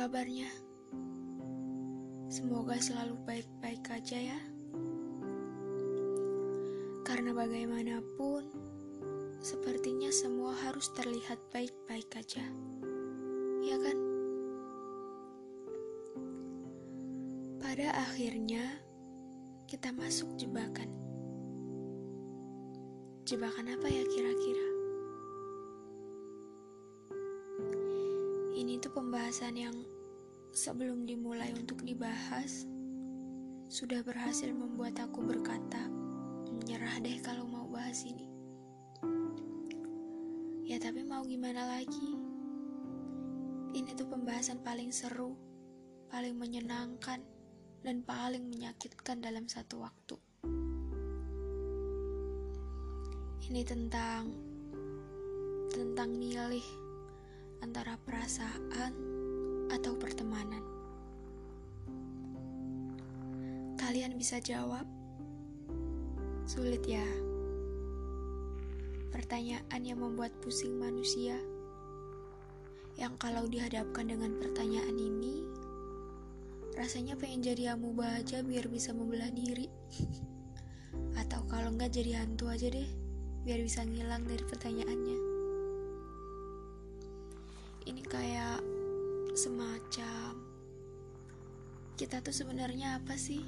kabarnya? Semoga selalu baik-baik aja ya. Karena bagaimanapun, sepertinya semua harus terlihat baik-baik aja. Ya kan? Pada akhirnya, kita masuk jebakan. Jebakan apa ya kira-kira? Ini tuh pembahasan yang sebelum dimulai untuk dibahas sudah berhasil membuat aku berkata, menyerah deh kalau mau bahas ini. Ya tapi mau gimana lagi? Ini tuh pembahasan paling seru, paling menyenangkan, dan paling menyakitkan dalam satu waktu. Ini tentang tentang milih antara perasaan atau pertemanan? Kalian bisa jawab? Sulit ya. Pertanyaan yang membuat pusing manusia. Yang kalau dihadapkan dengan pertanyaan ini, rasanya pengen jadi amuba aja biar bisa membelah diri. Atau kalau enggak jadi hantu aja deh, biar bisa ngilang dari pertanyaannya ini kayak semacam kita tuh sebenarnya apa sih?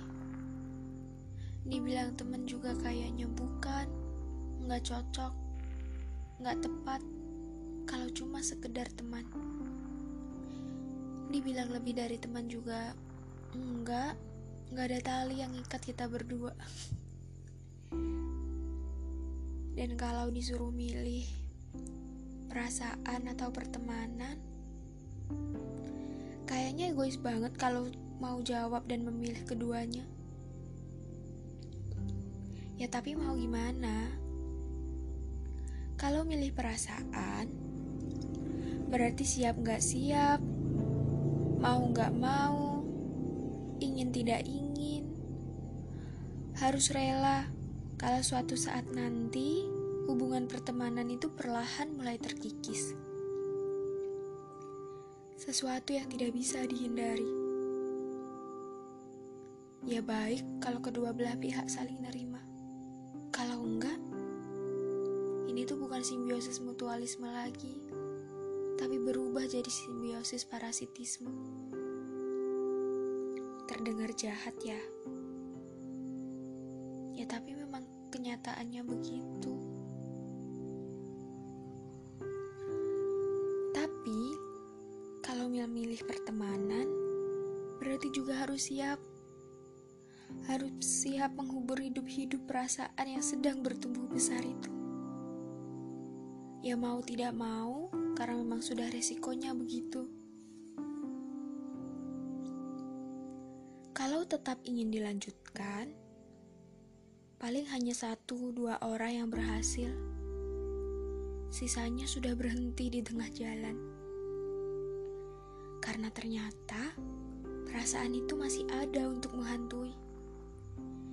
Dibilang temen juga kayaknya bukan, nggak cocok, nggak tepat, kalau cuma sekedar teman. Dibilang lebih dari teman juga, enggak, nggak ada tali yang ikat kita berdua. Dan kalau disuruh milih, perasaan atau pertemanan kayaknya egois banget kalau mau jawab dan memilih keduanya. Ya tapi mau gimana? Kalau milih perasaan berarti siap gak siap mau gak mau ingin tidak ingin. Harus rela kalau suatu saat nanti hubungan pertemanan itu perlahan mulai terkikis. Sesuatu yang tidak bisa dihindari. Ya baik kalau kedua belah pihak saling nerima. Kalau enggak, ini tuh bukan simbiosis mutualisme lagi, tapi berubah jadi simbiosis parasitisme. Terdengar jahat ya. Ya tapi memang kenyataannya begitu. Berarti juga harus siap. Harus siap menghubur hidup-hidup perasaan yang sedang bertumbuh besar itu. Ya mau tidak mau, karena memang sudah resikonya begitu. Kalau tetap ingin dilanjutkan, paling hanya satu dua orang yang berhasil. Sisanya sudah berhenti di tengah jalan karena ternyata perasaan itu masih ada untuk menghantui,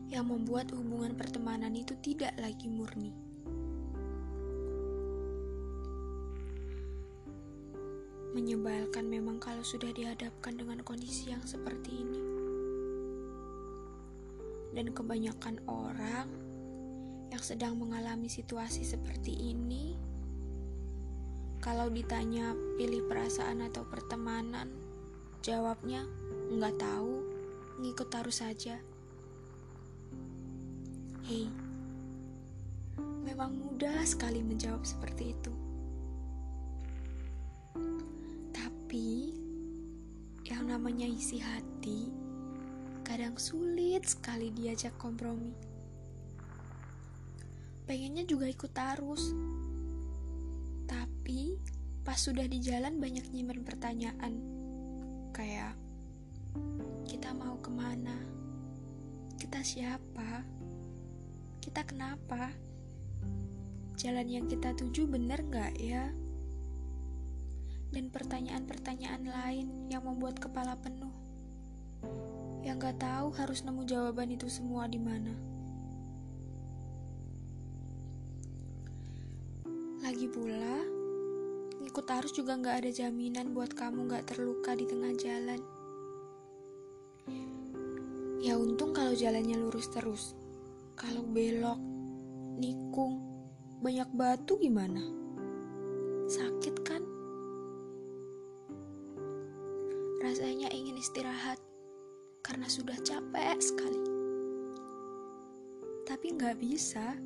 yang membuat hubungan pertemanan itu tidak lagi murni. Menyebalkan memang kalau sudah dihadapkan dengan kondisi yang seperti ini. Dan kebanyakan orang yang sedang mengalami situasi seperti ini kalau ditanya pilih perasaan atau pertemanan, jawabnya nggak tahu, ngikut arus saja. Hei, memang mudah sekali menjawab seperti itu. Tapi, yang namanya isi hati kadang sulit sekali diajak kompromi. Pengennya juga ikut arus, tapi pas sudah di jalan banyak nyimpen pertanyaan kayak ke mana? Kita siapa? Kita kenapa? Jalan yang kita tuju bener gak ya? Dan pertanyaan-pertanyaan lain yang membuat kepala penuh. Yang gak tahu harus nemu jawaban itu semua di mana. Lagi pula, Ikut arus juga nggak ada jaminan buat kamu nggak terluka di tengah jalan. Ya untung kalau jalannya lurus terus. Kalau belok, nikung, banyak batu gimana? Sakit kan? Rasanya ingin istirahat karena sudah capek sekali. Tapi nggak bisa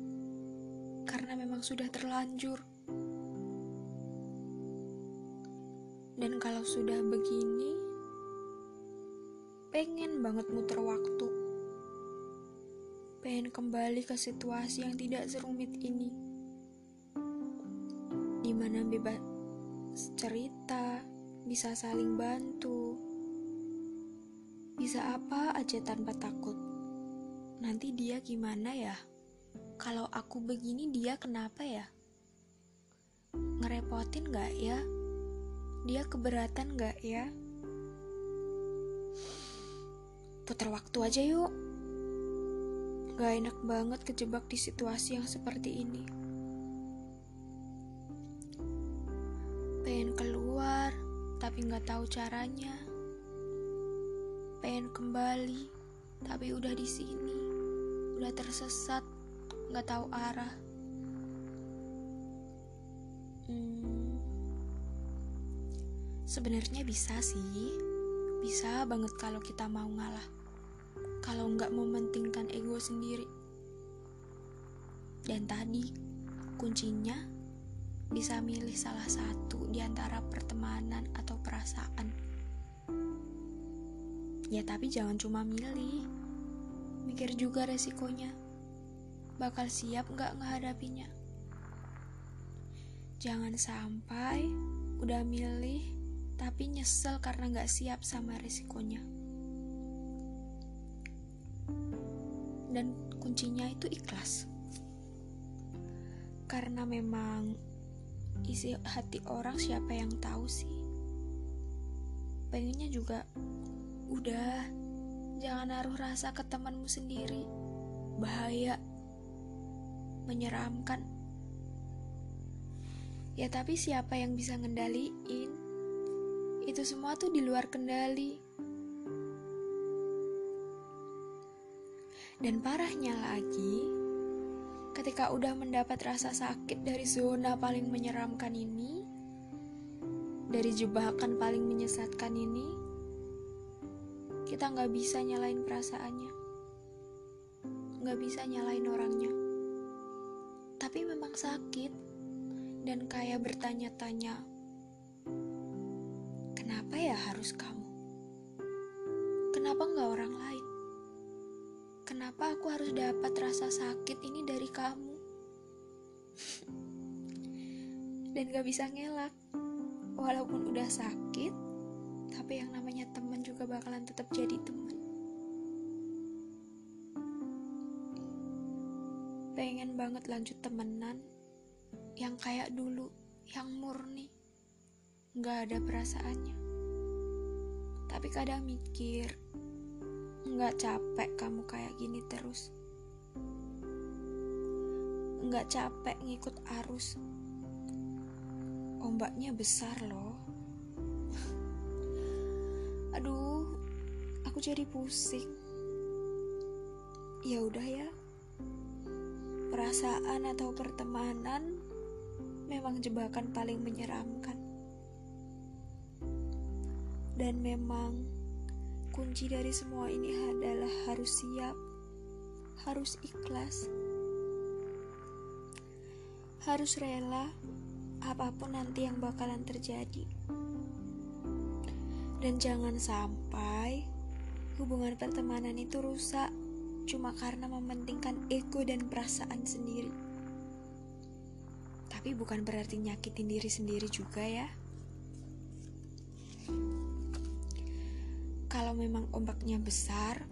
karena memang sudah terlanjur. Dan kalau sudah begini, pengen banget muter waktu. Pengen kembali ke situasi yang tidak serumit ini. Di mana bebas cerita, bisa saling bantu, bisa apa aja tanpa takut. Nanti dia gimana ya? Kalau aku begini dia kenapa ya? Ngerepotin gak ya? Dia keberatan gak ya? Putar waktu aja yuk. Gak enak banget kejebak di situasi yang seperti ini. Pengen keluar, tapi gak tahu caranya. Pengen kembali, tapi udah di sini, udah tersesat, nggak tahu arah. Hmm, Sebenarnya bisa sih, bisa banget kalau kita mau ngalah. Kalau nggak mementingkan ego sendiri. Dan tadi, kuncinya bisa milih salah satu di antara pertemanan atau perasaan. Ya tapi jangan cuma milih, mikir juga resikonya. Bakal siap nggak ngehadapinya? Jangan sampai udah milih tapi nyesel karena nggak siap sama resikonya. Dan kuncinya itu ikhlas. Karena memang isi hati orang siapa yang tahu sih. Pengennya juga udah jangan naruh rasa ke temanmu sendiri. Bahaya. Menyeramkan. Ya tapi siapa yang bisa ngendaliin? Itu semua tuh di luar kendali. Dan parahnya lagi, ketika udah mendapat rasa sakit dari zona paling menyeramkan ini, dari jebakan paling menyesatkan ini, kita nggak bisa nyalain perasaannya, nggak bisa nyalain orangnya. Tapi memang sakit dan kayak bertanya-tanya, kenapa ya harus kamu? Kenapa nggak orang lain? Kenapa aku harus dapat rasa sakit ini dari kamu? Dan gak bisa ngelak. Walaupun udah sakit, tapi yang namanya temen juga bakalan tetap jadi temen. Pengen banget lanjut temenan yang kayak dulu, yang murni, gak ada perasaannya. Tapi kadang mikir, Nggak capek kamu kayak gini terus. Nggak capek ngikut arus. Ombaknya besar loh. Aduh, aku jadi pusing. Ya udah ya. Perasaan atau pertemanan memang jebakan paling menyeramkan. Dan memang kunci dari semua ini adalah harus siap, harus ikhlas, harus rela apa pun nanti yang bakalan terjadi. Dan jangan sampai hubungan pertemanan itu rusak cuma karena mementingkan ego dan perasaan sendiri. Tapi bukan berarti nyakitin diri sendiri juga ya. Kalau memang ombaknya besar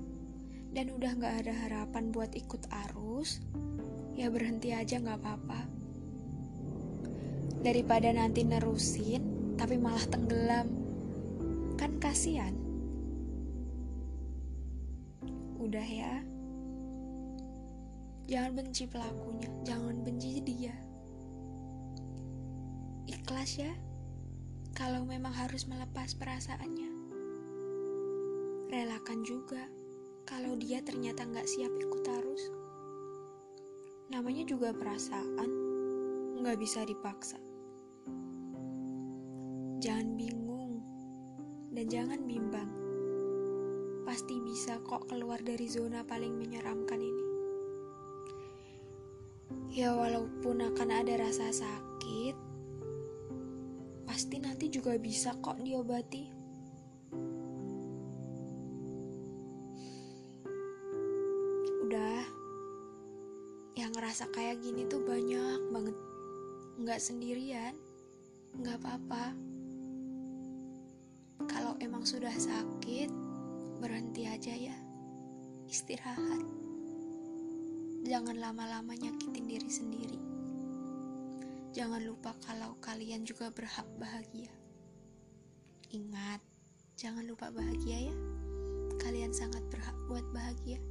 dan udah gak ada harapan buat ikut arus, ya berhenti aja gak apa-apa. Daripada nanti nerusin, tapi malah tenggelam. Kan kasihan. Udah ya. Jangan benci pelakunya, jangan benci dia. Ikhlas ya. kalau memang harus melepas perasaannya. Relakan juga kalau dia ternyata nggak siap ikut arus. Namanya juga perasaan, nggak bisa dipaksa. Jangan bingung dan jangan bimbang. Pasti bisa kok keluar dari zona paling menyeramkan ini. Ya walaupun akan ada rasa sakit, pasti nanti juga bisa kok diobati. Ngerasa kayak gini tuh banyak banget. Nggak sendirian, nggak apa-apa. Kalau emang sudah sakit, berhenti aja ya. Istirahat. Jangan lama-lama nyakitin diri sendiri. Jangan lupa kalau kalian juga berhak bahagia. Ingat, jangan lupa bahagia ya. Kalian sangat berhak buat bahagia.